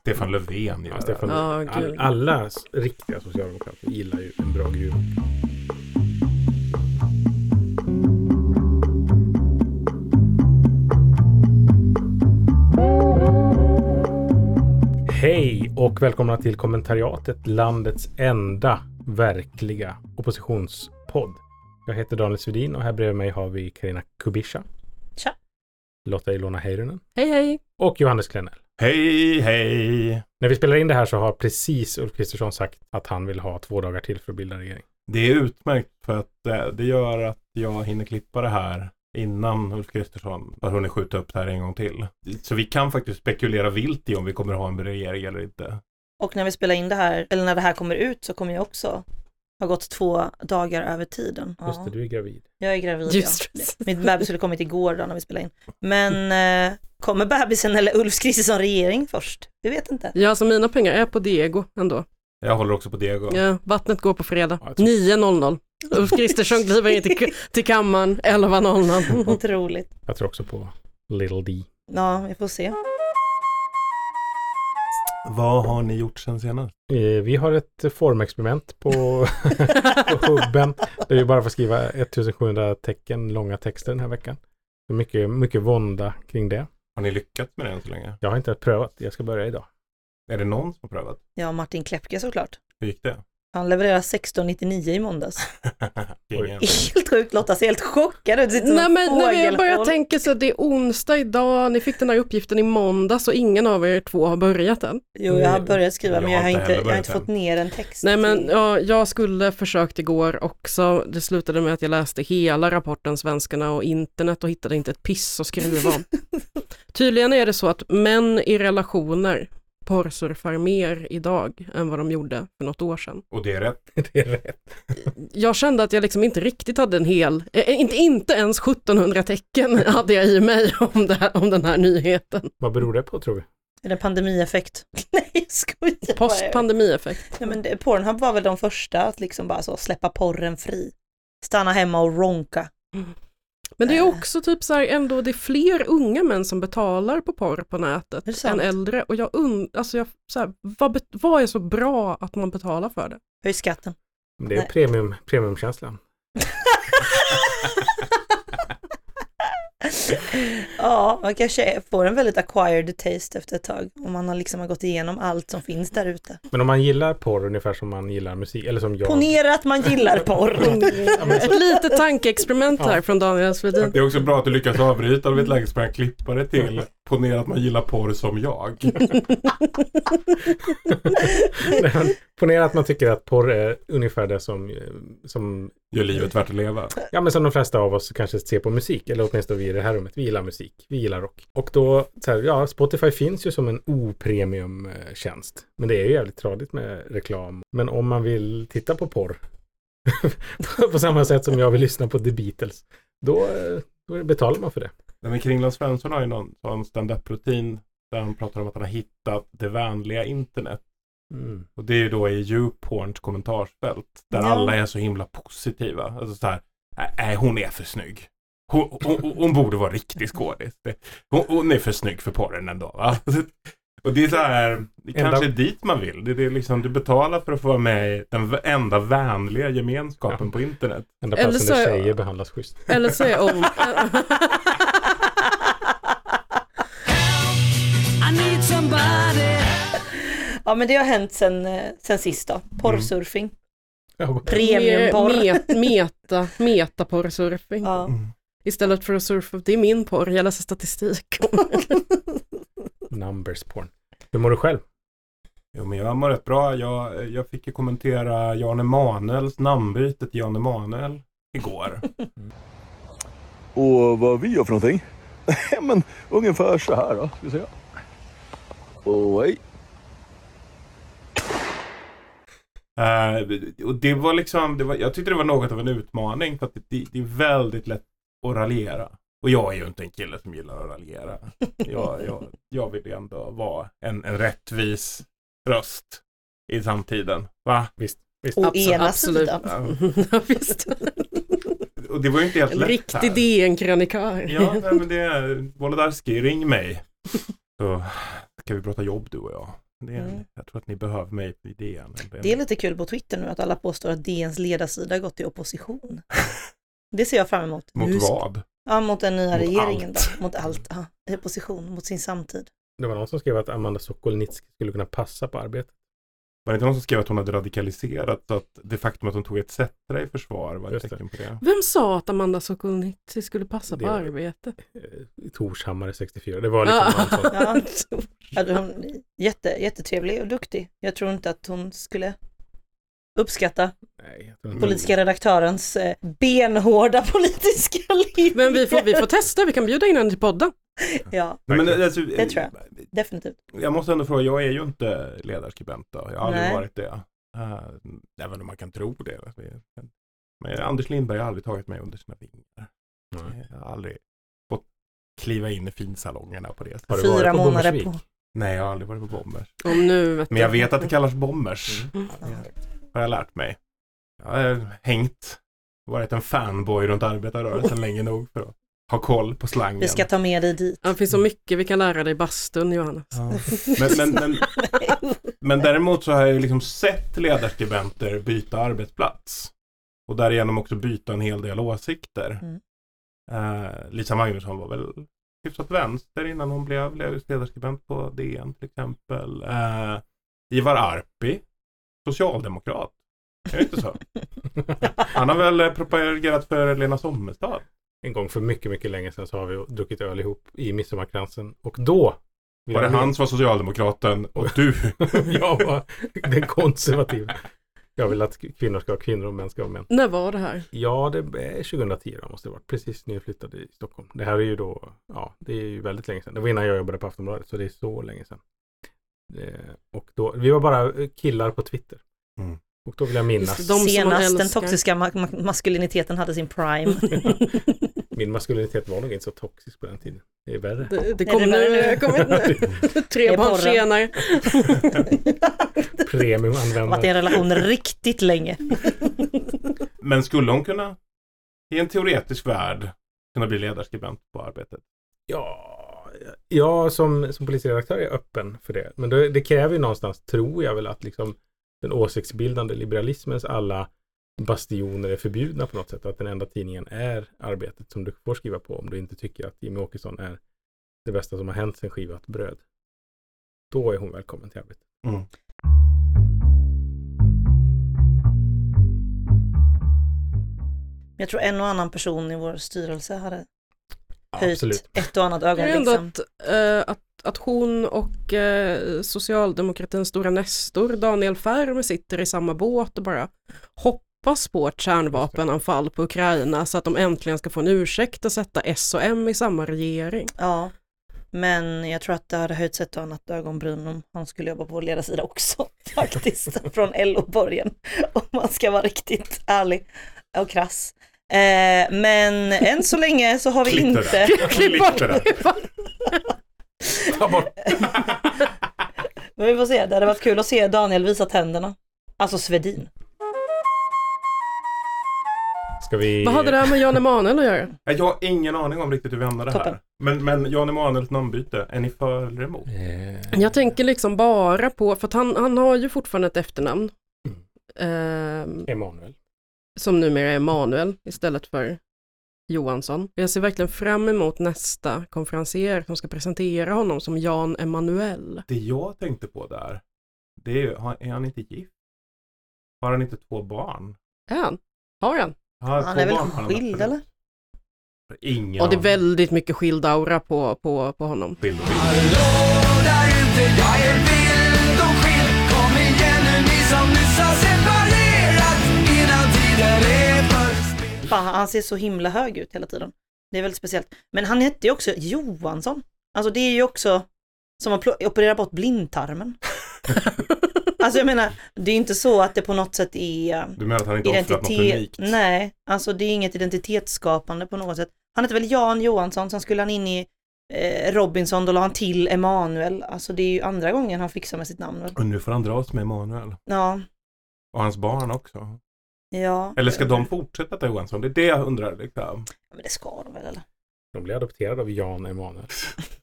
Stefan Löfven Ja, Stefan, det. Ja, all, alla riktiga socialdemokrater gillar ju en bra gruvrock. Hej och välkomna till kommentariatet, landets enda verkliga oppositionspodd. Jag heter Daniel Svedin och här bredvid mig har vi Karina Kubisha. Tja. Lotta Ilona Heirunen Hej hej! och Johannes Klenell. Hej, hej! När vi spelar in det här så har precis Ulf Kristersson sagt att han vill ha två dagar till för att bilda regering. Det är utmärkt för att eh, det gör att jag hinner klippa det här innan Ulf Kristersson har hunnit skjuta upp det här en gång till. Så vi kan faktiskt spekulera vilt i om vi kommer ha en regering eller inte. Och när vi spelar in det här, eller när det här kommer ut så kommer jag också ha gått två dagar över tiden. Just det, du är gravid. jag är gravid Just ja. Min bebis skulle kommit igår då när vi spelade in. Men eh, kommer bebisen eller Ulf Kristersson regering först? Vi vet inte. Ja, så mina pengar är på Diego ändå. Jag håller också på Diego. Ja, vattnet går på fredag. Ja, jag tror- 9.00. Ulf Kristersson kliver in till, till kammaren 11.00. Otroligt. Jag tror också på Little D. Ja, vi får se. Vad har ni gjort sen senast? Eh, Vi har ett formexperiment på, på hubben. Där vi bara får skriva 1700 tecken långa texter den här veckan. Så mycket, mycket vånda kring det. Har ni lyckats med det än så länge? Jag har inte prövat. Jag ska börja idag. Är det någon som har prövat? Ja, Martin Klepke såklart. Hur gick det? Han levererade 16,99 i måndags. Helt sjukt, Lotta ser helt chockad ut. Nej en men när jag börjar fågelholk. tänka så det är onsdag idag, ni fick den här uppgiften i måndag så ingen av er två har börjat än. Jo, jag har börjat skriva Jag men jag har inte jag har inte fått ner en text. Nej men ja, jag skulle försökt igår också, det slutade med att jag läste hela rapporten Svenskarna och internet och hittade inte ett piss att skriva om. Tydligen är det så att män i relationer porrsurfar mer idag än vad de gjorde för något år sedan. Och det är rätt. Det är rätt. Jag kände att jag liksom inte riktigt hade en hel, eh, inte, inte ens 1700 tecken hade jag i mig om, det här, om den här nyheten. Vad beror det på tror vi? Är det pandemieffekt? Nej, jag skojar. Postpandemieffekt. Ja, men det, Pornhub var väl de första att liksom bara så släppa porren fri. Stanna hemma och ronka. Men det är Eh. också typ så här ändå, det är fler unga män som betalar på porr på nätet än äldre. Och jag undrar, alltså jag, så här, vad, vad är så bra att man betalar för det? Höj skatten. Det är Nej. premium, premiumkänslan. Ja, man kanske får en väldigt acquired taste efter ett tag. Om man har liksom har gått igenom allt som finns där ute. Men om man gillar porr ungefär som man gillar musik, eller som jag. Ponera att man gillar porr. Så, litet tankeexperiment här Ja. från Daniel Svedin. Det är också bra att du lyckas avbryta vid ett läge som jag klippa det till. Ponera att man gillar porr som jag. Nej, men ponera att man tycker att porr är ungefär det som, eh, som, Gör livet värt att leva. ja, men som de flesta av oss kanske ser på musik, eller åtminstone vi i det här rummet. Vi gillar musik, vi gillar rock. Och då, så här, ja, Spotify finns ju som en opremium-tjänst. Men det är ju jävligt tradigt med reklam. Men om man vill titta på porr, på samma sätt som jag vill lyssna på The Beatles, då, eh, då betalar man för det. Nej, men Kringland Svensson har ju någon sån stand-up-rutin där han pratar om att han har hittat det vänliga internet. Mm. Och det är ju då i YouPorns kommentarsfält. Där Ja. alla är så himla positiva. Alltså så här, nej hon är för snygg. Hon, hon, hon borde vara riktig skådis. Hon, hon är för snygg för porren ändå. Va? Och det är så här, det Enda- kanske är dit man vill. Det är liksom, du betalar för att få vara med i den enda vänliga gemenskapen på internet. Enda platsen så- där tjejer behandlas schysst. Eller så är om... Ja, men det har hänt sen, eh, sen sist då. Porrsurfing. Ja, Premiumporr. Me- meta, metaporrsurfing. Ja. Istället för att surfa, det är min porr, jag läser statistik. Numbers porn. Hur mår du själv? Jo, men jag mår rätt bra. Jag, jag fick ju kommentera Jan Emanuels namnbyte till Jan Emanuel igår. Och vad vi gör för någonting? Men ungefär så här då. Ska vi se. Och Eh, och det var liksom, det var, jag tyckte det var något av en utmaning för att det, det, det är väldigt lätt att raljera. Och jag är ju inte en kille som gillar att raljera. Jag, jag, jag vill ändå vara en, en rättvis röst i samtiden. Va? Visst. Å Abso- ena absolut. sidan. ja, visst. Och det var ju inte helt En lätt riktig. DN-krönikör. Ja, nej, men det är Wolodarski, ring mig. Så ska vi prata jobb du och jag. Det är, Mm. Jag tror att ni behöver mig på idén. Det är lite kul på Twitter nu att alla påstår att DNs ledarsida gått i opposition. Det ser jag fram emot. Mot ska- vad? Ja, mot den nya Mot regeringen allt. då. Mot allt. Ja, i opposition, mot sin samtid. Det var någon som skrev att Amanda Sokolnitski skulle kunna passa på arbetet. Var det inte någon som skrev att hon hade radikaliserat så att det faktum att hon tog ett cetera i försvar var ett tecken på det? Vem sa att Amanda Sokolnitski skulle passa på Det- arbete? Eh, I Torshammare 64. Det var liksom. Ja, ja, hon är jätte, jättetrevlig och duktig. Jag tror inte att hon skulle uppskatta Nej, politiska redaktörens eh, benhårda politiska liv. Men vi får, vi får testa, vi kan bjuda in henne till podden. Ja, Men, alltså, Det tror jag. definitivt. Jag måste ändå fråga, jag är ju inte ledarskribent då. Jag har aldrig Nej. varit det. Uh, även om man kan tro det. Men Anders Lindberg har aldrig tagit mig under sina vingar. Nej. Jag har aldrig fått kliva in i finsalongerna på det sättet. Har du varit Fyra på månader Bommersvik? på... Nej, jag har aldrig varit på Bombers. Om nu vet Men jag vet att det kallas Bombers. Mm. Ja. Har jag lärt mig. Jag har hängt, varit en fanboy runt arbetarrörelsen länge nog för att ha koll på slangen. Vi ska ta med dig dit. Det finns så mycket vi kan lära dig i bastun, Johannes. Ja. Men, men, men, men däremot så har jag liksom sett ledarskribenter byta arbetsplats. Och därigenom också byta en hel del åsikter. Mm. Eh, Lisa Magnusson var väl hyfsat vänster innan hon blev ledarskribent på DN till exempel. Eh, Ivar Arpi, socialdemokrat. Är det inte så? Han har väl propagerat för Lena Sommestad. En gång för mycket, mycket länge sedan så har vi druckit öl ihop i midsommarkransen. Och då Var det han som var socialdemokraten och du? jag var den konservativa. Jag vill att kvinnor ska vara kvinnor och män ska vara män. När var det här? Ja, det är 2010 då, måste det varit. Precis när jag flyttade i Stockholm. Det här är ju då, ja, det är ju väldigt länge sedan. Det var innan jag jobbade på Aftonbladet, så det är så länge sedan. Eh, och då, vi var bara killar på Twitter. Mm. Och då vill jag minnas, Just det, de Senast den toxiska ma- ma- maskuliniteten hade sin prime. min maskulinitet var nog inte så toxisk på den tiden. Det är värre. Det, det Är kom det nu, nu? tre Det är barn senare. Varit i Premiumanvändare. en relation riktigt länge. Men skulle hon kunna, i en teoretisk värld, kunna bli ledarskribent på arbetet? Ja, jag som, som polisredaktör är öppen för det. Men det, det kräver ju någonstans, tror jag väl, att liksom den åsiktsbildande liberalismens alla bastioner är förbjudna på något sätt. Att den enda tidningen är arbetet som du får skriva på om du inte tycker att Jimmy Åkesson är det bästa som har hänt sen skivat bröd. Då är hon välkommen till arbetet. Mm. Jag tror en och annan person i vår styrelse hade höjt Absolut. ett och annat ögonblick. ändå Liksom. att, att, att hon och eh, socialdemokratins stora nestor Daniel Färm sitter i samma båt och bara hoppas på ett kärnvapenanfall på Ukraina så att de äntligen ska få en ursäkt att sätta S och M i samma regering. Ja, men jag tror att det hade höjts ett och annat ögonbryn om han skulle jobba på vår ledarsida också faktiskt. Från LO-borgen, om man ska vara riktigt ärlig och krass. Eh, men än så länge så har vi Klipp inte... Klipp bort det. Ta bort. Men vi får se, det hade varit kul att se Daniel visa tänderna. Alltså Svedin. Ska vi... Vad hade det här med Jan Emanuel att göra? Jag har ingen aning om riktigt hur vi Toppen. här. Men, men Jan Emanuels namnbyte, är ni för eller emot? Eh, Jag tänker liksom bara på, för att han, han har ju fortfarande ett efternamn. ehm, Emanuel. som numera är Emanuel istället för Johansson. Jag ser verkligen fram emot nästa konferencier som ska presentera honom som Jan Emanuel. Det jag tänkte på där, det är ju, är han inte gift? Har han inte två barn? Är han? Har han? Han är väl skild eller? Ingen Och det är väldigt mycket skild aura på, på, på honom. Skild och skild. Hallå där ute, jag är vild och skild Kom igen nu ni som nyss har separerat Innan tiden är förspilld Fan, han ser så himla hög ut hela tiden. Det är väldigt speciellt. Men han hette ju också Johansson. Alltså det är ju också som att operera bort blindtarmen. Alltså jag menar, det är inte så att det på något sätt är Du menar att han inte offrat något identitet. unikt? Nej, alltså det är inget identitetsskapande på något sätt. Han heter väl Jan Johansson, sen skulle han in i eh, Robinson, då la han till Emanuel. Alltså det är ju andra gången han fixar med sitt namn. väl? Och nu får han dras med Emanuel. Ja, Och hans barn också. ja. Eller ska de fortsätta ta Johansson? Det är det jag undrar. Liksom. Men det ska de väl eller? De blev adopterade av Jan Emanuel.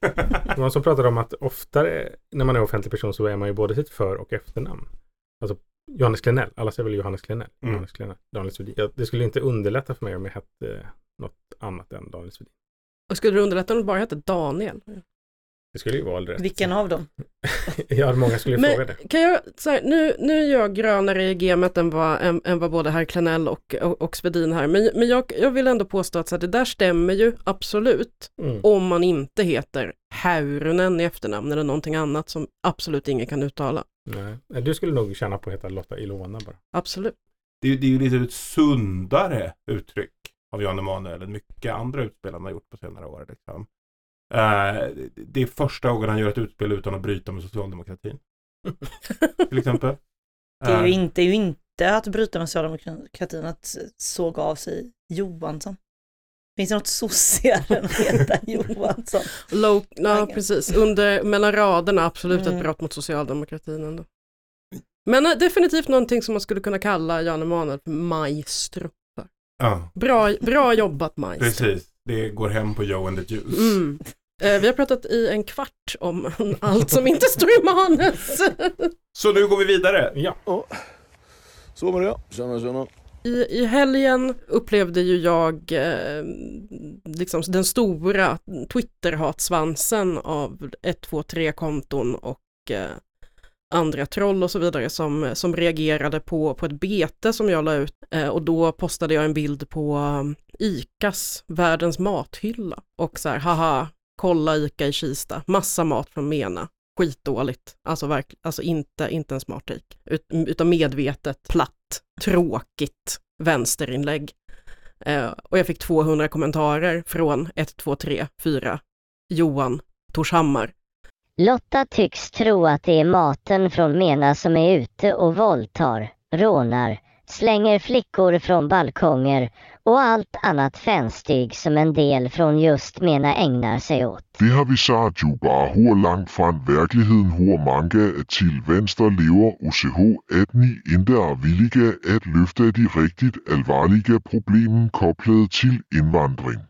Det var som pratade om att oftare när man är offentlig person så är man ju både sitt för och efternamn. Alltså Johannes Klenell, alla säger väl Johannes Klenell. Mm. Johannes Klenell, Daniel Svedin. Det skulle inte underlätta för mig om jag hette något annat än Daniel Svedin. Och skulle det underlätta om det bara hette Daniel? Det skulle ju vara rätt. Vilken av dem? Ja, många skulle ju fråga Men det. kan jag, så här, nu, nu är jag grönare i gamet än vad, än, än vad både herr Klenell och, och, och Svedin här, men, men jag, jag vill ändå påstå att så här, det där stämmer ju absolut Mm. om man inte heter Härunen i efternamn eller någonting annat som absolut ingen kan uttala. Nej. Du skulle nog tjäna på att heta Lotta Ilona bara. Absolut. Det, är- det är ju lite ett sundare uttryck av Jan Emanuel än mycket andra utspel han har gjort på senare år. Liksom. Eh, det är första gången han gör ett utspel utan att bryta med socialdemokratin. Till exempel. Det är ju Eh, inte, ju inte att bryta med socialdemokratin att såga av sig Johansson. Finns det något sossigare än att heta Johansson? Low, ja, precis. Under, mellan raderna absolut Mm. ett brott mot socialdemokratin ändå. Men eh, definitivt någonting som man skulle kunna kalla Jan Emanuel för maestro. ja, Bra, bra jobbat maestro. precis. Det går hem på Joe and the Juice. Mm. Eh, vi har pratat i en kvart om allt som inte står i manus. Så nu går vi vidare. Ja, Så med det. Tjena, tjena. I, I helgen upplevde ju jag eh, liksom den stora Twitter-hatsvansen av 123-konton och eh, andra troll och så vidare som, som reagerade på, på ett bete som jag la ut eh, och då postade jag en bild på um, ICAs världens mathylla och så här haha kolla ICA i Kista, massa mat från Mena, skitdåligt, alltså, verk, alltså inte, inte en smart take, ut, utan medvetet, platt, tråkigt vänsterinlägg. Eh, och jag fick 200 kommentarer från 1, 2, 3, 4, Johan Torshammar. Lotta tycks tro att det är maten från Mena som är ute och våldtar, rånar, slänger flickor från balkonger och allt annat fänstig som en del från just Mena ägnar sig åt. Det har visat ju bara hur långt från verkligheten hur många till vänster lever och att ni inte är villiga att lyfta de riktigt allvarliga problemen kopplade till invandring.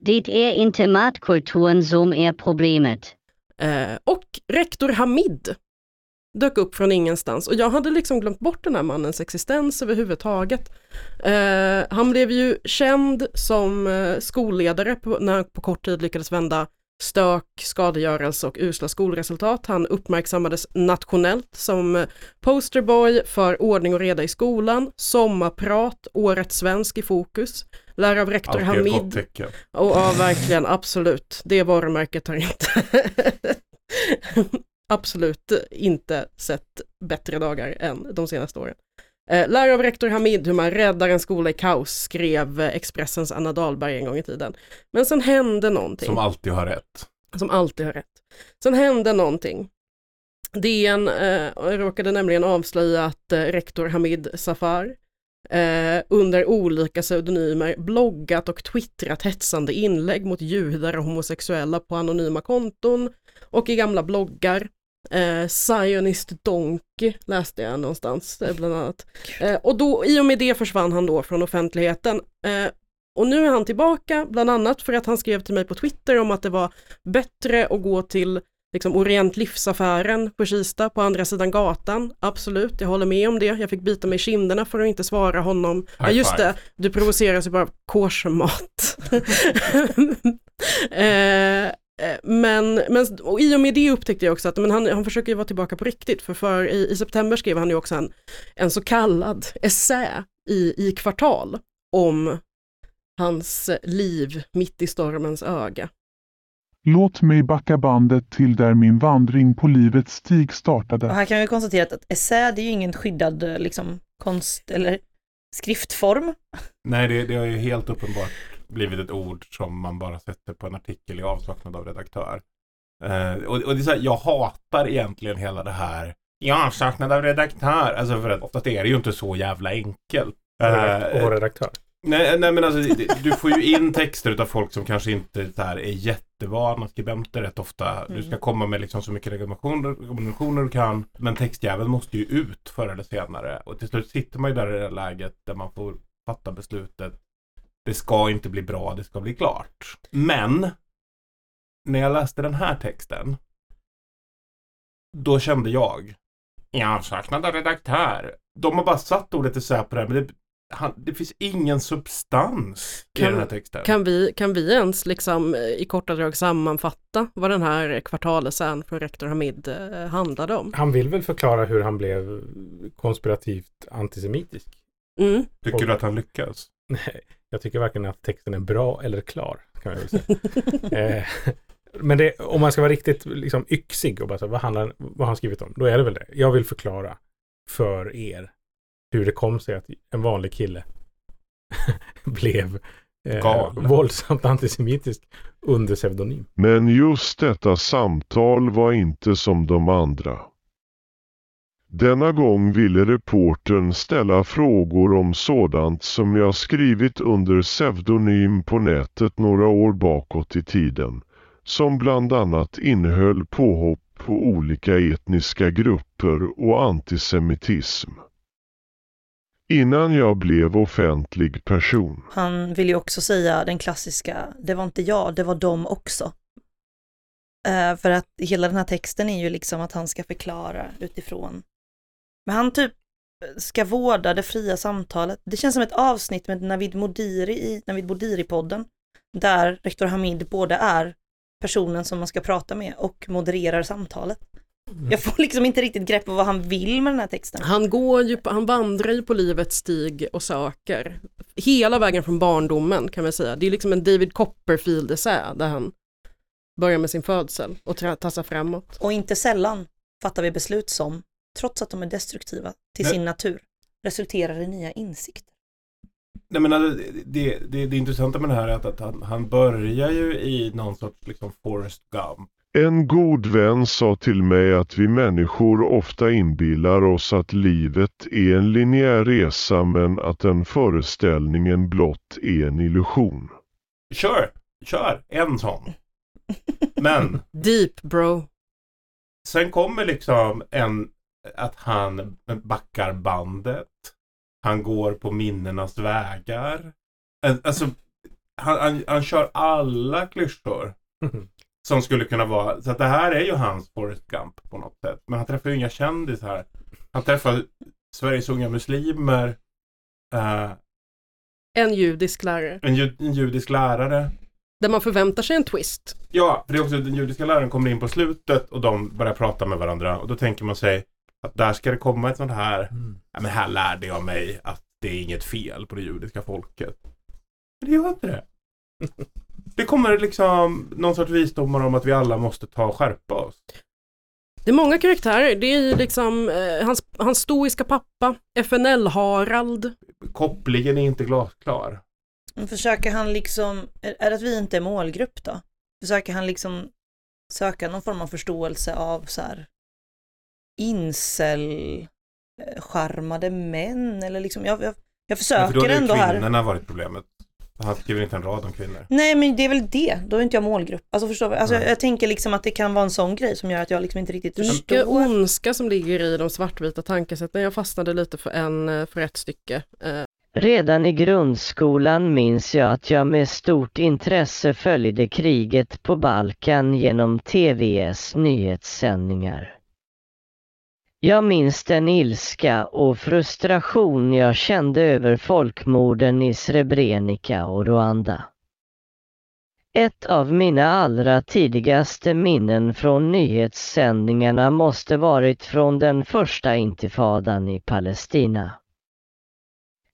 Det är inte matkulturen som är problemet. Eh, och rektor Hamid dök upp från ingenstans och jag hade liksom glömt bort den här mannens existens överhuvudtaget. Eh, han blev ju känd som eh, skolledare på, när han på kort tid lyckades vända stök, skadegörelse och usla skolresultat. Han uppmärksammades nationellt som posterboy för ordning och reda i skolan, sommarprat, årets svensk i fokus, lärare av rektor gott Hamid. Och, ja, verkligen, absolut. Det varumärket har inte absolut inte sett bättre dagar än de senaste åren. Eh, av rektor Hamid hur man räddar en skola i kaos, skrev eh, Expressens Anna Dahlberg en gång i tiden. Men sen hände någonting Som alltid har rätt. som alltid har rätt. Sen hände någonting. DN eh, råkade nämligen avslöja att eh, rektor Hamid Safar eh, under olika pseudonymer bloggat och twittrat hetsande inlägg mot judar och homosexuella på anonyma konton och i gamla bloggar. Eh, Zionist Donkey läste jag någonstans eh, bland annat. Eh, och då, i och med det försvann han då från offentligheten. Eh, och nu är han tillbaka, bland annat för att han skrev till mig på Twitter om att det var bättre att gå till liksom Orient Livsaffären på Kista på andra sidan gatan. Absolut, jag håller med om det. Jag fick bita mig i kinderna för att inte svara honom. Ja, just det, du provoceras ju bara av koshermat. eh, men, men och i och med det upptäckte jag också att men han, han försöker ju vara tillbaka på riktigt. För, för i, i september skrev han ju också en, en så kallad essä i, i kvartal om hans liv mitt i stormens öga. Låt mig backa bandet till där min vandring på livets stig startade. Och här kan vi konstatera att essä det är ju ingen skyddad eh, liksom, konst eller skriftform. Nej, det, det har ju helt uppenbart blivit ett ord som man bara sätter på en artikel i avsaknad av redaktör. Eh, och, och det är så här, jag hatar egentligen hela det här i avsaknad av redaktör. Alltså för att oftast är det ju inte så jävla enkelt. och Eh, vår redaktör. Nej, nej men alltså du får ju in texter av folk som kanske inte så här, är jättevana skribenter rätt ofta. Du ska komma med liksom så mycket rekommendationer, rekommendationer du kan. Men textjäveln måste ju ut förr eller senare. Och till slut sitter man ju där i det läget där man får fatta beslutet. Det ska inte bli bra, det ska bli klart. Men när jag läste den här texten då kände jag i avsaknad av redaktör. De har bara satt ordet isär på det här, men det, han, det finns ingen substans i Kan- den här texten. Kan vi, kan vi ens liksom eh, i korta drag sammanfatta vad den här kvartalesen från rektor Hamid eh, handlade om? Han vill väl förklara hur han blev konspirativt antisemitisk. Mm. Tycker du att han lyckas? Nej, jag tycker varken att texten är bra eller klar. Kan jag säga. eh, men det, om man ska vara riktigt liksom, yxig och bara säga vad, handlar, vad har han skrivit om? Då är det väl det. Jag vill förklara för er hur det kom sig att en vanlig kille blev eh, våldsamt antisemitisk under pseudonym. Men just detta samtal var inte som de andra. Denna gång ville reportern ställa frågor om sådant som jag skrivit under pseudonym på nätet några år bakåt i tiden, som bland annat innehöll påhopp på olika etniska grupper och antisemitism. Innan jag blev offentlig person. Han vill ju också säga den klassiska, det var inte jag, det var de också. Eh, för att hela den här texten är ju liksom att han ska förklara utifrån. Men han typ ska vårda det fria samtalet. Det känns som ett avsnitt med Navid Modiri i Navid Modiri-podden. Där rektor Hamid både är personen som man ska prata med och modererar samtalet. Jag får liksom inte riktigt grepp på vad han vill med den här texten. Han, går ju, på- han vandrar ju på livets stig och söker. Hela vägen från barndomen kan man säga. Det är liksom en David Copperfield-essä där han börjar med sin födsel och tassar framåt. Och inte sällan fattar vi beslut som, trots att de är destruktiva till Nej. sin natur, resulterar i nya insikter. Nej, men alltså, det, det, det intressanta med det här är att, att han, han börjar ju i någon sorts liksom Forrest Gump. En god vän sa till mig att vi människor ofta inbillar oss att livet är en linjär resa men att den föreställningen blott är en illusion. Kör! Kör! En sån. Men Deep bro. sen kommer liksom en att han backar bandet. Han går på minnenas vägar. Alltså, han, han, han kör alla klyschor som skulle kunna vara. Så att det här är ju hans Forrest Gump på något sätt. Men han träffar ju inga kändisar. Han träffar Sveriges unga muslimer. eh, En judisk lärare. en, ju, en judisk lärare. Där man förväntar sig en twist. Ja, för det är också den judiska läraren kommer in på slutet och de börjar prata med varandra. Och då tänker man sig att där ska det komma ett sånt här. Ja, men här lärde jag mig att det är inget fel på det judiska folket. Men det gör inte det. Det kommer liksom någon sorts visdomar om att vi alla måste ta och skärpa oss. Det är många karaktärer. Det är ju liksom eh, hans, hans stoiska pappa, FNL-Harald. Kopplingen är inte glasklar. Men försöker han liksom, är är det att vi inte är målgrupp då? Försöker han liksom söka någon form av förståelse av så här incel eh, män eller liksom, jag, jag, jag Ja, för då försöker har ju ändå här. kvinnorna varit problemet. Han skriver inte en rad om kvinnor. Nej men det är väl det, då är inte jag målgrupp. Alltså förstår vi? Alltså, jag, jag tänker liksom att det kan vara en sån grej som gör att jag liksom inte riktigt Mycket förstår. ondska som ligger i de svartvita tankesätten. Jag fastnade lite för, en, eh, för ett stycke. Eh, Redan i grundskolan minns jag att jag med stort intresse följde kriget på Balkan genom TVS nyhetssändningar. Jag minns den ilska och frustration jag kände över folkmorden i Srebrenica och Rwanda. Ett av mina allra tidigaste minnen från nyhetssändningarna måste varit från den första intifadan i Palestina.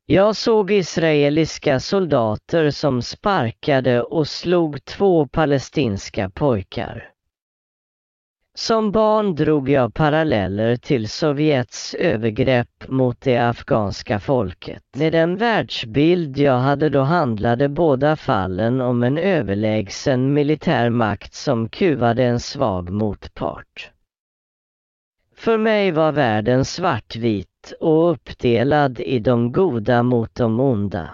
Jag såg israeliska soldater som sparkade och slog två palestinska pojkar. Som barn drog jag paralleller till Sovjets övergrepp mot det afghanska folket. Med den världsbild jag hade då handlade båda fallen om en överlägsen militär makt som kuvade en svag motpart. För mig var världen svartvit och uppdelad i de goda mot de onda.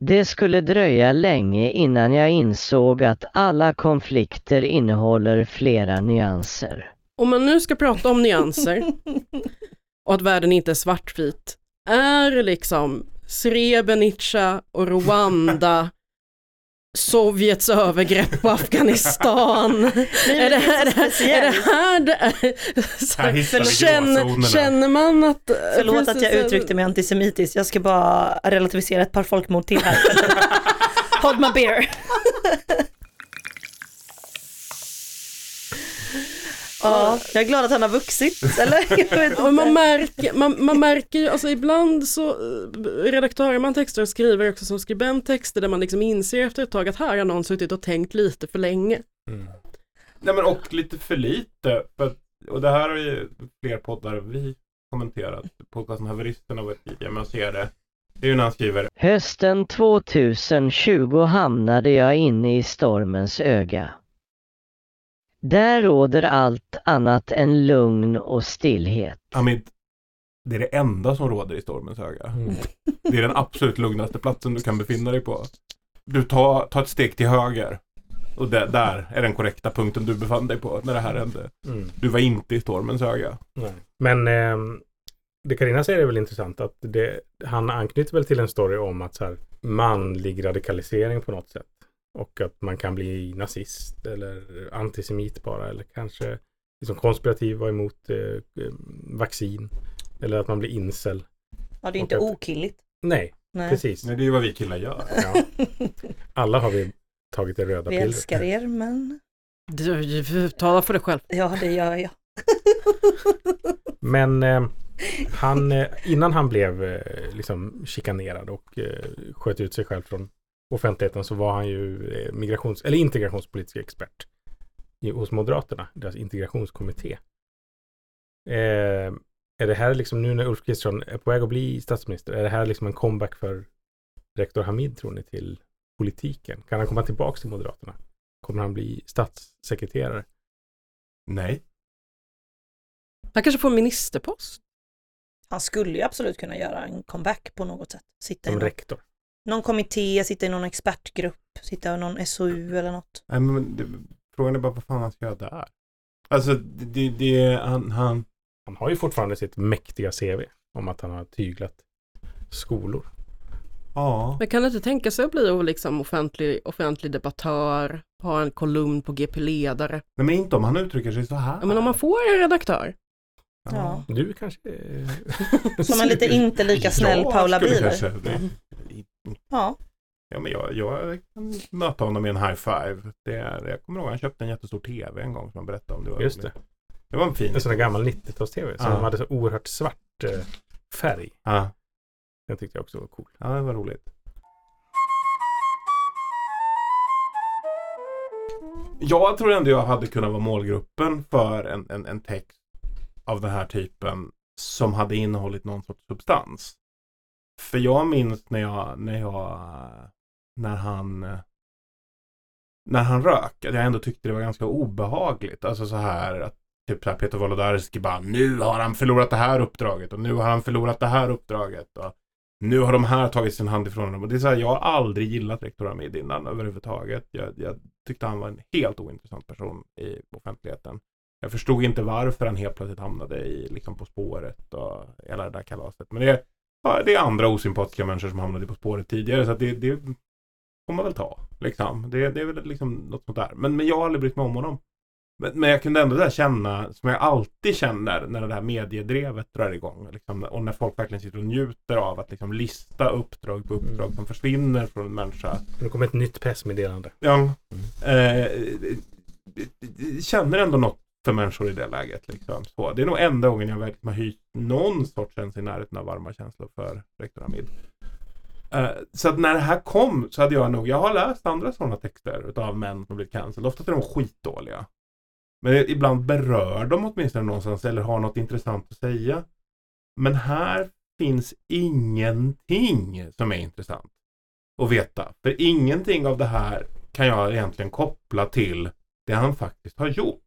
Det skulle dröja länge innan jag insåg att alla konflikter innehåller flera nyanser. om man nu ska prata om nyanser och att världen inte är svartvit. Är liksom Srebrenica och Rwanda. Sovjets övergrepp på Afghanistan. Nej, är, det, men är, det är det här det Här här, känner, känner man att... Förlåt att jag så- uttryckte mig antisemitiskt, jag ska bara relativisera ett par folkmord till här. Hold my beer. Ja, jag är glad att han har vuxit, eller? Man märker, man, man märker ju, alltså ibland så eh, redaktörer man texter och skriver också som skribent texter där man liksom inser efter ett tag att här har någon suttit och tänkt lite för länge. Mm. Nej men och lite för lite. För, och det här har ju fler poddar vi kommenterat. Podcasten Haveristerna var tidigare, men jag ser det. Det är ju när han skriver Hösten 2020 hamnade jag inne i stormens öga. Där råder allt annat än lugn och stillhet. Hamid, det är det enda som råder i stormens öga. Mm. Det är den absolut lugnaste platsen du kan befinna dig på. Du tar, tar ett steg till höger. Och det, där är den korrekta punkten du befann dig på när det här hände. Mm. Du var inte i stormens öga. Nej. Men ehm, det Carina säger är väl intressant att det, han anknyter väl till en story om att så här, manlig radikalisering på något sätt. Och att man kan bli nazist eller antisemit bara eller kanske liksom konspirativ vara emot eh, eh, vaccin. Eller att man blir incel. Ja, det är inte att- okilligt. Nej, Nej. precis. Nej, det är ju vad vi killar gör. Ja. Alla har vi tagit det röda Vi pillret. älskar er, men Du, tala för dig själv. ja, det gör jag. Men eh, han, eh, innan han blev eh, liksom chikanerad och eh, sköt ut sig själv från offentligheten så var han ju eh, migrations eller integrationspolitisk expert i, hos Moderaterna, deras integrationskommitté. Eh, är det här liksom nu när Ulf Kristersson är på väg att bli statsminister, är det här liksom en comeback för rektor Hamid tror ni till politiken? Kan han komma tillbaka till Moderaterna? Kommer han bli statssekreterare? Nej. Han kanske får en ministerpost. Han skulle ju absolut kunna göra en comeback på något sätt. Sitta Som rektor? Någon kommitté, sitta i någon expertgrupp, sitta i någon SOU eller något. Nej, men det, frågan är bara vad fan han ska göra där. Alltså, det, det, han, han... Han har ju fortfarande sitt mäktiga CV om att han har tyglat skolor. Ja. Men kan inte tänka sig att bli liksom offentlig, offentlig debattör, ha en kolumn på GP Ledare. Nej, men inte om han uttrycker sig så här. Ja, men om man får en redaktör. Ja. Du kanske... Som en lite inte lika snäll Jag Paula Bieler. Ja, Ja, men jag, jag kan möta honom med en high five. Det är, jag kommer ihåg han köpte en jättestor tv en gång som han berättade om. Det var Just det. Det var en fin. En sån där gammal 90-tals-tv som hade så oerhört svart eh, färg. Ja, Den tyckte jag också var cool. ja, det var roligt. Jag tror ändå jag hade kunnat vara målgruppen för en, en, en text av den här typen som hade innehållit någon sorts substans. För jag minns när jag, när jag, när han, när han rök, att jag ändå tyckte det var ganska obehagligt. Alltså så här att typ så här Peter Wolodarski bara, nu har han förlorat det här uppdraget och nu har han förlorat det här uppdraget. Och nu har de här tagit sin hand ifrån honom. Och det är så här, jag har aldrig gillat rektor Hamid innan överhuvudtaget. Jag, jag tyckte han var en helt ointressant person i offentligheten. Jag förstod inte varför han helt plötsligt hamnade i, liksom På spåret och hela det där kalaset. Men det, det är andra osympatiska människor som hamnade På spåret tidigare. Så det, det får man väl ta. Liksom. Det, det är väl liksom något sånt där. Men, men jag har aldrig brytt mig om honom. Men, men jag kunde ändå där känna, som jag alltid känner när det här mediedrevet drar igång. Liksom, och när folk verkligen sitter och njuter av att liksom lista uppdrag på uppdrag Mm. som försvinner från en människa. Nu kommer ett nytt pressmeddelande. Ja, eh, känner ändå något för människor i det läget. Liksom. Så, det är nog enda gången jag verkligen har hyst någon sorts känsla i närheten av varma känslor för rektor Hamid. Uh, så att när det här kom så hade jag nog, jag har läst andra sådana texter utav män som blivit cancelled. Ofta är de skitdåliga. Men ibland berör de åtminstone någonstans eller har något intressant att säga. Men här finns ingenting som är intressant att veta. För ingenting av det här kan jag egentligen koppla till det han faktiskt har gjort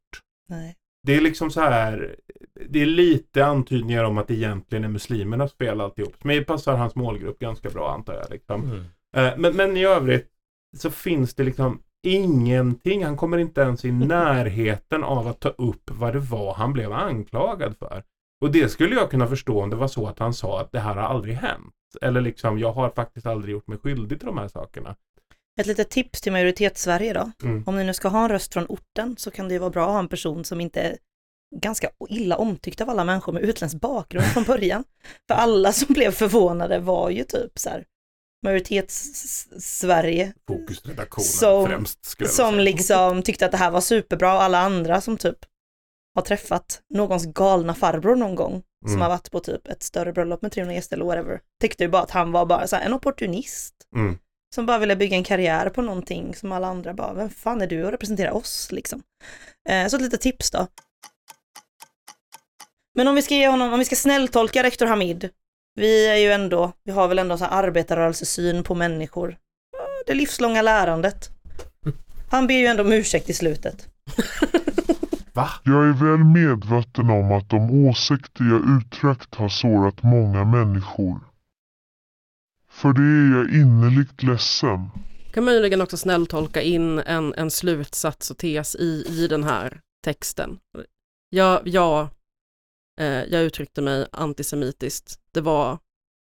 nej. Det är liksom så här, det är lite antydningar om att det egentligen är muslimernas fel alltihop. För mig passar hans målgrupp ganska bra antar jag. Liksom. Mm. Eh, Men, men i övrigt så finns det liksom ingenting. Han kommer inte ens i närheten av att ta upp vad det var han blev anklagad för. Och det skulle jag kunna förstå om det var så att han sa att det här har aldrig hänt. Eller liksom, jag har faktiskt aldrig gjort mig skyldig till de här sakerna. Ett litet tips till majoritets-Sverige då. Mm. Om ni nu ska ha en röst från orten så kan det ju vara bra att ha en person som inte är ganska illa omtyckt av alla människor med utländsk bakgrund från början. För alla som blev förvånade var ju typ så här majoritets-Sverige Fokusredaktionen Som- främst. Som liksom tyckte att det här var superbra och alla andra som typ har träffat någons galna farbror någon gång som Mm. har varit på typ ett större bröllop med 300 gäster eller whatever. Tyckte ju bara att han var bara så här, en opportunist Mm. Som bara ville bygga en karriär på någonting som alla andra bara, vem fan är du att representera oss liksom? Eh, så ett litet tips då. Men om vi ska ge honom, om vi ska snälltolka rektor Hamid, vi är ju ändå, vi har väl ändå så här arbetarrörelsesyn på människor. Det livslånga lärandet. Han ber ju ändå om ursäkt i slutet. Va? Jag är väl medveten om att de åsikter jag uttryckt har sårat många människor. För det är jag innerligt ledsen. Kan möjligen också snälltolka in en, en slutsats och tes i, i den här texten. Jag, jag, eh, jag uttryckte mig antisemitiskt. Det var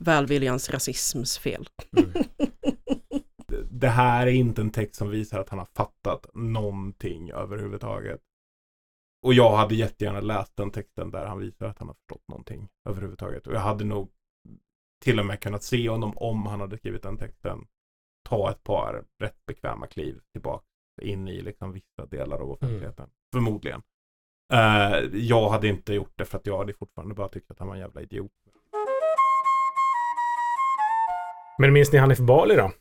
välviljans rasisms fel. Det här är inte en text som visar att han har fattat någonting överhuvudtaget. Och jag hade jättegärna läst den texten där han visar att han har förstått någonting överhuvudtaget. Och jag hade nog till och med kunnat se honom om han hade skrivit den texten ta ett par rätt bekväma kliv tillbaka in i liksom vissa delar av offentligheten. Förmodligen. Eh, jag hade inte gjort det för att jag hade fortfarande bara tyckt att han var en jävla idiot. Men minns ni Hanif Bali då?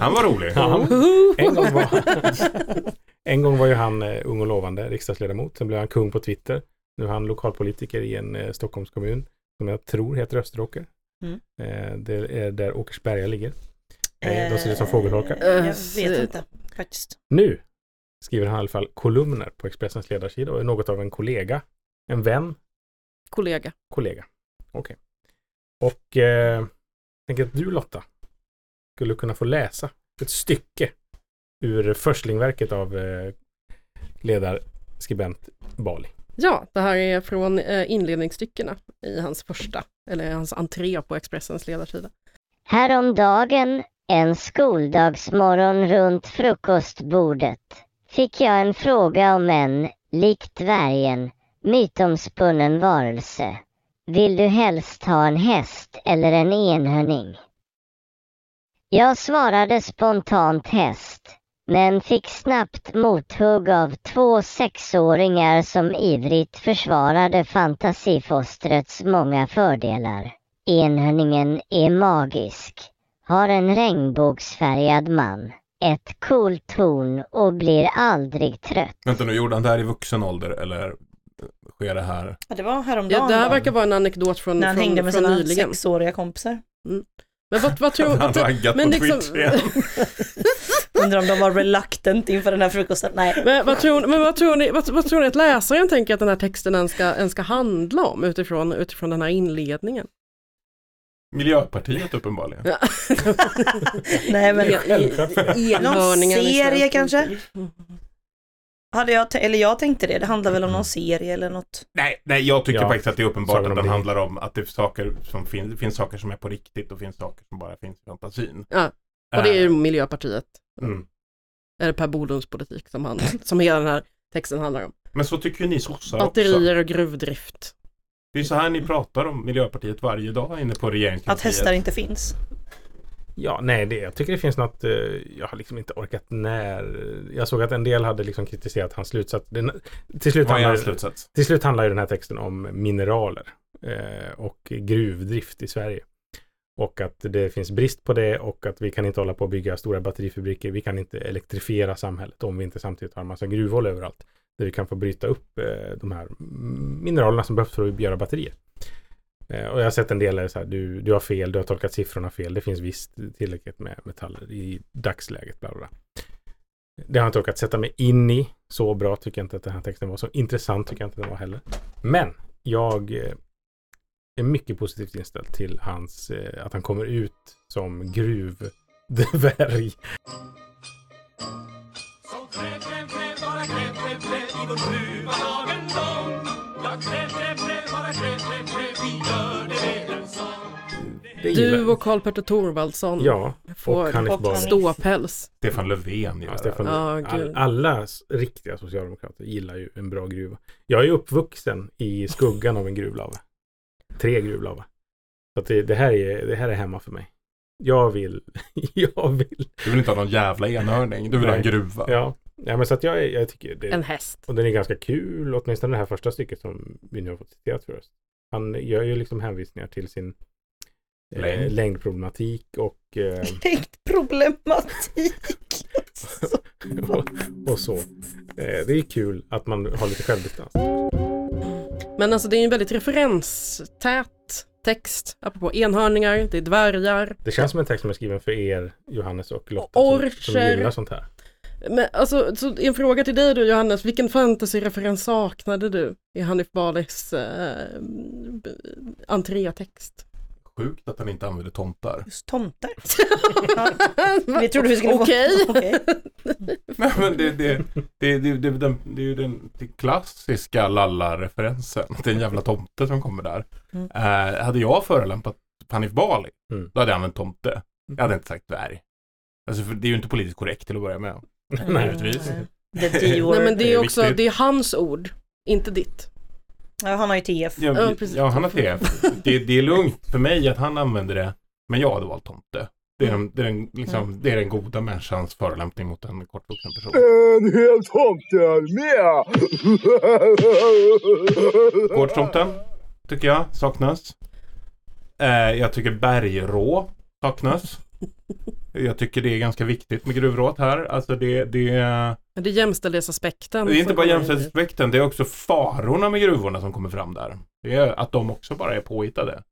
Han var rolig. Ja, en, gång var, en gång var ju han eh, ung och lovande riksdagsledamot. Sen blev han kung på Twitter. Nu är han lokalpolitiker i en eh, Stockholmskommun som jag tror heter Österåker. Mm. Eh, det är där Åkersberga ligger. Eh, de ser ut som fågelholkar. Eh, Jag Eh, vet inte faktiskt. Nu skriver han i alla fall kolumner på Expressens ledarsida och är något av en kollega, en vän, Kollega. kollega. Okej. Och eh, jag tänker att du Lotta skulle kunna få läsa ett stycke ur förslingverket av eh, ledarskribent Bali. Ja, det här är från eh, inledningsstyckena i hans första, eller hans entré på Expressens ledarsida. Häromdagen, en skoldagsmorgon runt frukostbordet, fick jag en fråga om en, likt dvärgen, mytomspunnen varelse. Vill du helst ha en häst eller en enhörning? Jag svarade spontant häst, men fick snabbt mothugg av två sexåringar som ivrigt försvarade fantasifostrets många fördelar. Enhörningen är magisk, har en regnbågsfärgad man, ett coolt torn och blir aldrig trött. Vänta nu, gjorde han det här i vuxen ålder eller sker det här? Ja, det var häromdagen Ja, det här verkar vara en anekdot från, när han från, hängde med sina nyligen. sexåriga kompisar. Men vad, vad tror Han vad, raggat men på liksom- Twitter igen. Undrar om de var reluctant inför den här frukosten. Nej. men, vad, tror, men vad, tror ni, vad, vad tror ni att läsaren tänker att den här texten ens ska, ens ska handla om utifrån, utifrån den här inledningen? Miljöpartiet uppenbarligen. Ja. Nej men i serie kanske? hade jag, eller jag tänkte det, det handlar väl om någon serie eller något. Nej, nej, jag tycker Ja, faktiskt att det är uppenbart att den det. handlar om att det, är saker som finns, det finns saker som är på riktigt och finns saker som bara finns i fantasin. Ja, Och det är ju Eh, Miljöpartiet, mm. eller Per Bolunds politik som, han, som hela den här texten handlar om. Men så tycker ju ni sossar också. Batterier och gruvdrift. Det är så här ni pratar om Miljöpartiet varje dag inne på Att regeringskansliet. hästar inte finns. Ja, nej, det, jag tycker det finns något, eh, jag har liksom inte orkat när. Jag såg att en del hade liksom kritiserat hans slutsats. Den, till, slut Vad är handlar, hans slutsats? till slut handlar ju den här texten om mineraler eh, och gruvdrift i Sverige. Och att det finns brist på det och att vi kan inte hålla på att bygga stora batterifabriker. Vi kan inte elektrifiera samhället om vi inte samtidigt har en massa gruvhål överallt. Där vi kan få bryta upp eh, de här mineralerna som behövs för att göra batterier. Eh, och jag har sett en del där så här, du, du har fel, du har tolkat siffrorna fel. Det finns visst tillräckligt med metaller i dagsläget. Bla bla. bla. Det har jag inte orkat sätta mig in i. Så bra tycker jag inte att den här texten var. Så intressant tycker jag inte den var heller. Men jag eh, är mycket positivt inställd till hans, eh, att han kommer ut som gruvdvärg. Du och Karl-Petter Thorvaldsson ja, får och ståpäls. Stefan Löfven. Ja, Stefan Löfven. Ah, All, alla riktiga socialdemokrater gillar ju en bra gruva. Jag är uppvuxen i skuggan av en gruvlava. Tre gruvlava. Så att det, det, här är, det här är hemma för mig. Jag vill, jag vill. Du vill inte ha någon jävla enhörning. Du vill ha en Nej. gruva. Ja, ja men så att jag, jag tycker det, En häst. och den är ganska kul, åtminstone det här första stycket som vi nu har fått citerat för oss. Han gör ju liksom hänvisningar till sin eh, Längd. längdproblematik och, eh, Problematik. och, och så. Eh, det är kul att man har lite självdistans. Men alltså det är en väldigt referenstät text. Apropå enhörningar, det är dvärgar. Det känns som en text som är skriven för er, Johannes och Lotta, Och som, som gillar sånt här. Men alltså, så en fråga till dig då Johannes, vilken fantasy-referens saknade du i Hanif Balis eh, entrétext? Sjukt att han inte använder tomtar. Just tomtar. Vi trodde vi skulle få... Okej. Okej. Nej men det, det, det, det, det, det, det är ju den det klassiska lalla-referensen. Det är en jävla tomte som kommer där. Mm. Eh, hade jag förolämpat Hanif Bali, Mm. då hade jag använt tomte. Jag hade inte sagt dvärg. Alltså för det är ju inte politiskt korrekt till att börja med. Nej. Givetvis. The D-word. Nej men det är också, det är hans ord, inte ditt. Ja, han har ju TF. Ja, Ja, ja han har TF. Det, det är lugnt för mig att han använder det, men jag hade valt tomte. Det är, den, det, är den, liksom, det är den goda människans förolämpning mot en kortvuxen person. En hel tomtearmé! Gårdstomten tycker jag saknas. Eh, jag tycker bergrå saknas. Jag tycker det är ganska viktigt med gruvrået här. Alltså det, det, Det är jämställdhetsaspekten. det är inte bara jämställdhetsaspekten, det är också farorna med gruvorna som kommer fram där. Det är att de också bara är påhittade.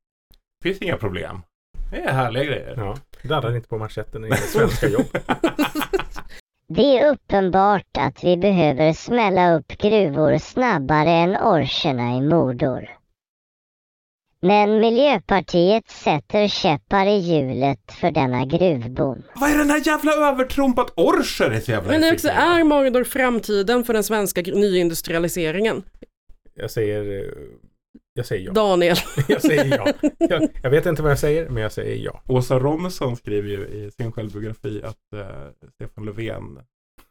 Det finns inga problem. Det är härliga grejer. Ja, darrar inte på manschetten i svenska jobb. Det är uppenbart att vi behöver smälla upp gruvor snabbare än orcherna i Mordor. Men Miljöpartiet sätter käppar i hjulet för denna gruvboom. Vad är den här jävla övertron på att orcher är så jävla Men det också är Mordor framtiden för den svenska nyindustrialiseringen? Jag säger, eh, jag säger ja. Daniel. Jag säger ja. Jag, jag vet inte vad jag säger, men jag säger ja. Åsa Romson skriver ju i sin självbiografi att eh, Stefan Löfven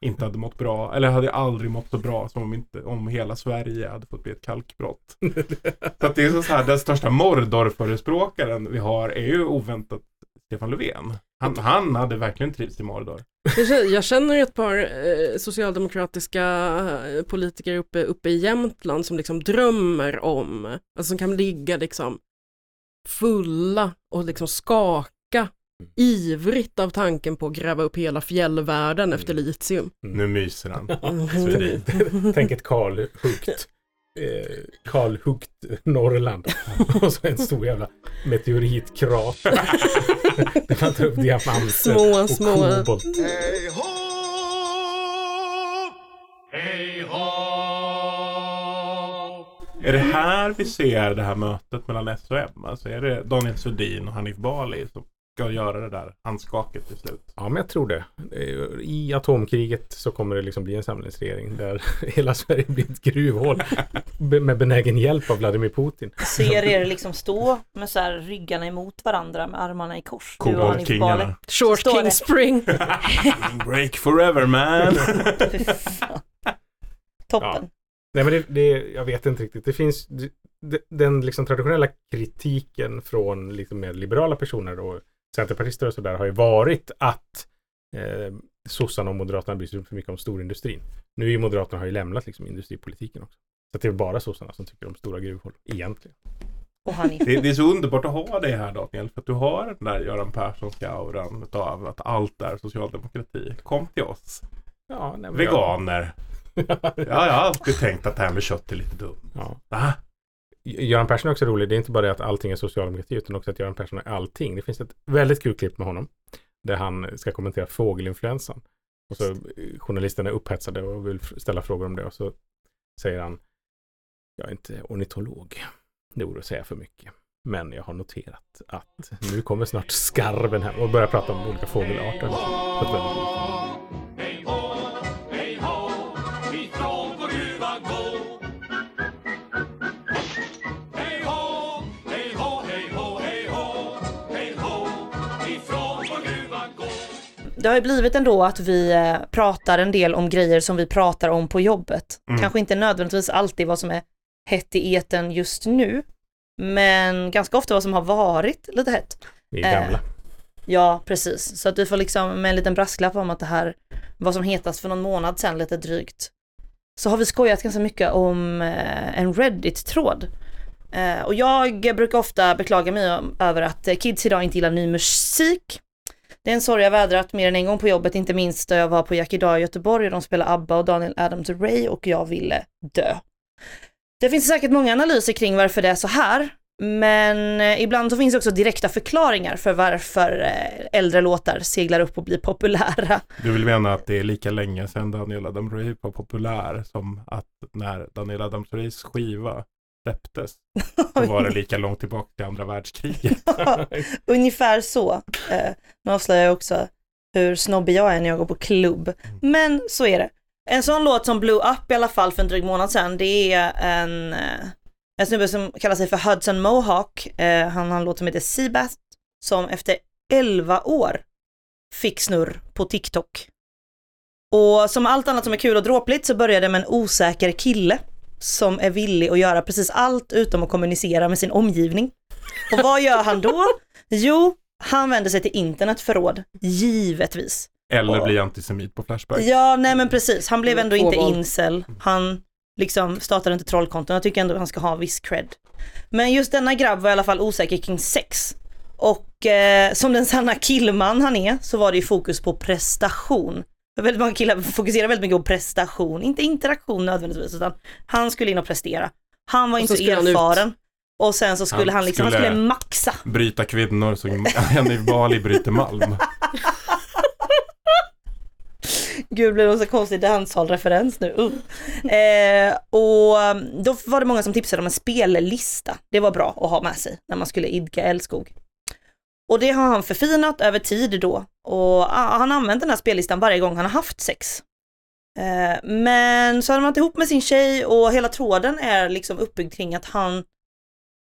inte hade mått bra, eller hade aldrig mått så bra som om, inte, om hela Sverige hade fått bli ett kalkbrott. så att det är så här, den största Mordor-förespråkaren vi har är ju oväntat Stefan Löfven. Han, han hade verkligen trivts i Mordor. Jag känner- ett par eh, socialdemokratiska eh, politiker uppe, uppe i Jämtland som liksom drömmer om, alltså som kan ligga liksom fulla och liksom skaka ivrigt av tanken på att gräva upp hela fjällvärlden efter litium. Nu myser han. Mm. Tänk ett kalhuggt eh, kalhuggt Norrland. Och så en stor jävla meteoritkrater. Där man tar upp diamanter Små, och små. kobolt. Hej ho! Är det här vi ser det här mötet mellan S och M? Alltså är det Daniel Sundin och Hanif Bali som ska göra det där handskaket till slut? Ja, men jag tror det. I atomkriget så kommer det liksom bli en samlingsregering där hela Sverige blir ett gruvhål med benägen hjälp av Vladimir Putin. Ser er liksom stå med så här ryggarna emot varandra med armarna i kors. Koboldkingarna. Short Står King det. Spring. Break forever man! Toppen. Nej, men det, det, jag vet inte riktigt. Det finns det, den liksom traditionella kritiken från lite mer liberala personer och centerpartister och sådär har ju varit att eh, sossarna och moderaterna bryr sig för mycket om storindustrin. Nu är moderaterna har ju lämnat liksom industripolitiken också. Så att det är bara sossarna som tycker om stora gruvhål egentligen. Det, det är så underbart att ha dig här Daniel, för att du har den där Göran Perssonska auran av att allt är socialdemokrati. Kom till oss. Ja, nej, Veganer. Ja, jag har alltid tänkt att det här med kött är lite dumt. Ja. Va? Göran Persson är också rolig. Det är inte bara det att allting är socialdemokrati utan också att Göran Persson är allting. Det finns ett väldigt kul klipp med honom där han ska kommentera fågelinfluensan. Och så journalisterna är upphetsade och vill ställa frågor om det och så säger han Jag är inte ornitolog. Det vore att säga för mycket. Men jag har noterat att nu kommer snart skarven här och börjar prata om olika fågelarter. Det har ju blivit ändå att vi eh, pratar en del om grejer som vi pratar om på jobbet. Mm. Kanske inte nödvändigtvis alltid vad som är hett i eten just nu, men ganska ofta vad som har varit lite hett. Vi är gamla. Ja, precis. Så att du får liksom med en liten brasklapp om att det här var som hetast för någon månad sedan lite drygt. Så har vi skojat ganska mycket om eh, en Reddit-tråd. Eh, och jag brukar ofta beklaga mig över att eh, kids idag inte gillar ny musik. Det är en sorg jag vädrat mer än en gång på jobbet, inte minst då jag var på Jack idag i Göteborg och de spelade ABBA och Daniel Adams och Ray och jag ville dö. Det finns säkert många analyser kring varför det är så här, men eh, ibland så finns det också direkta förklaringar för varför eh, äldre låtar seglar upp och blir populära. Du vill mena att det är lika länge sedan Daniel Adams-Ray var populär som att när Daniel Adams-Rays skiva släpptes så var det lika långt tillbaka till andra världskriget. Ungefär så. Eh, nu avslöjar jag också hur snobbig jag är när jag går på klubb. Men så är det. En sån låt som blew up i alla fall för en dryg månad sedan, det är en, eh, en snubbe som kallar sig för Hudson Mohawk. Eh, han har en låt som heter Seabass som efter 11 år fick snurr på TikTok. Och som allt annat som är kul och dråpligt så började det med en osäker kille som är villig att göra precis allt utom att kommunicera med sin omgivning. Och vad gör han då? Jo, han vänder sig till internet för råd, givetvis. Eller bli antisemit på Flashback. Ja, nej men precis. Han blev ändå inte incel. Han liksom startade inte trollkonton. Jag tycker ändå han ska ha viss cred. Men just denna grabb var i alla fall osäker kring sex. Och eh, som den sanna killman han är så var det ju fokus på prestation. Väldigt många killar fokuserar väldigt mycket på prestation, inte interaktion nödvändigtvis, utan han skulle in och prestera. Han var Och inte så skulle erfaren. Och sen så skulle Han han, liksom, han skulle- skulle maxa. Bryta kvinnor som Henry Bali bryter malm. Gud, blir det så konstig dancehall-referens nu. Uh. Eh, och um, då var det många som tipsade om en spellista. Det var bra att ha med sig när man skulle idka älskog. Och det har han förfinat över tid då. Och ah, han har använt den här spellistan varje gång han har haft sex. Eh, men så har han varit ihop med sin tjej och hela tråden är liksom uppbyggd kring att han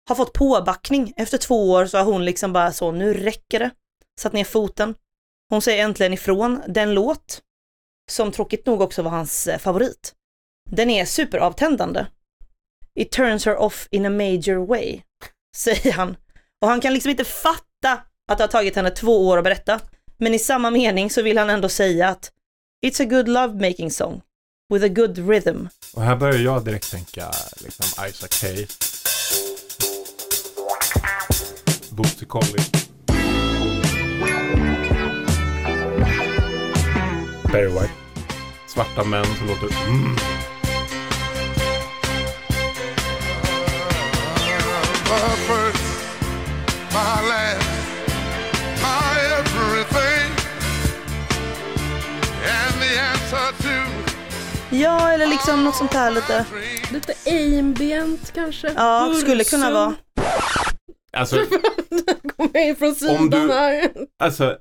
har fått påbackning. Efter två år så har hon liksom bara så, nu räcker det. Satt ner foten. Hon säger äntligen ifrån. Den låt som tråkigt nog också var hans eh, favorit. Den är superavtändande. It turns her off in a major way, säger han. Och han kan liksom inte fatta att det har tagit henne två år att berätta. Men i samma mening så vill han ändå säga att It's a good love making song with a good rhythm. Och här börjar jag direkt tänka liksom Isaac Hayes. Bootsy Collins. Barry White. Svarta män som låter mm. My Ja, eller liksom något sånt här lite. Lite ambient kanske? Ja, skulle kunna vara. Alltså, Kommer in från sidan Om du- här. alltså.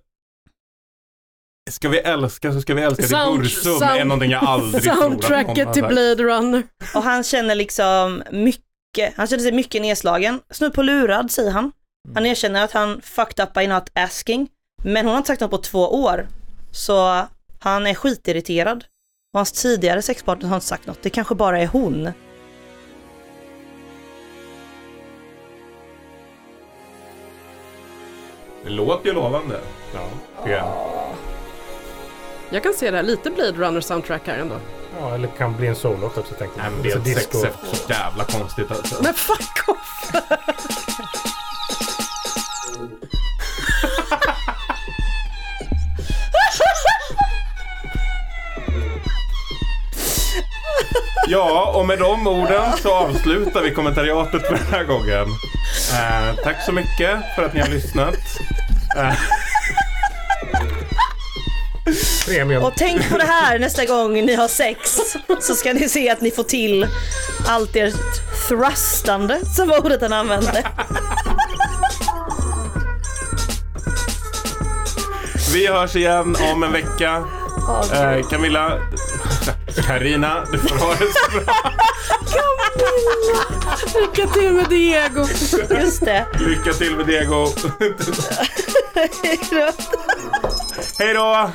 Ska vi älska så ska vi älska Sound- Bursum sound- är någonting jag aldrig tror att någon Soundtracket till. Blade Runner. Och han känner liksom mycket, han känner sig mycket nedslagen. Snudd på lurad säger han. Han erkänner att han fucked up by not asking. Men hon har inte sagt något på två år. Så han är skitirriterad. Och hans tidigare sexpartner har inte sagt något. Det kanske bara är hon. Det låter ju lovande. Ja, tycker jag. Jag kan se det här, lite Blade Runner soundtrack här ändå. Ja, eller kan bli en solot också tänkte Nej, jag. men det är Alltså, ett sex är så jävla konstigt alltså. Men fuck off! Ja, och med de orden så avslutar vi kommentariatet för den här gången. Eh, tack så mycket för att ni har lyssnat. Eh, Premium. Och tänk på det här nästa gång ni har sex. Så ska ni se att ni får till allt ert thrustande, som var ordet han använde. vi hörs igen om en vecka. Eh, Camilla, Karina, du får ha det så bra. Lycka till med Diego! Just det. Lycka till med Diego. Hej då!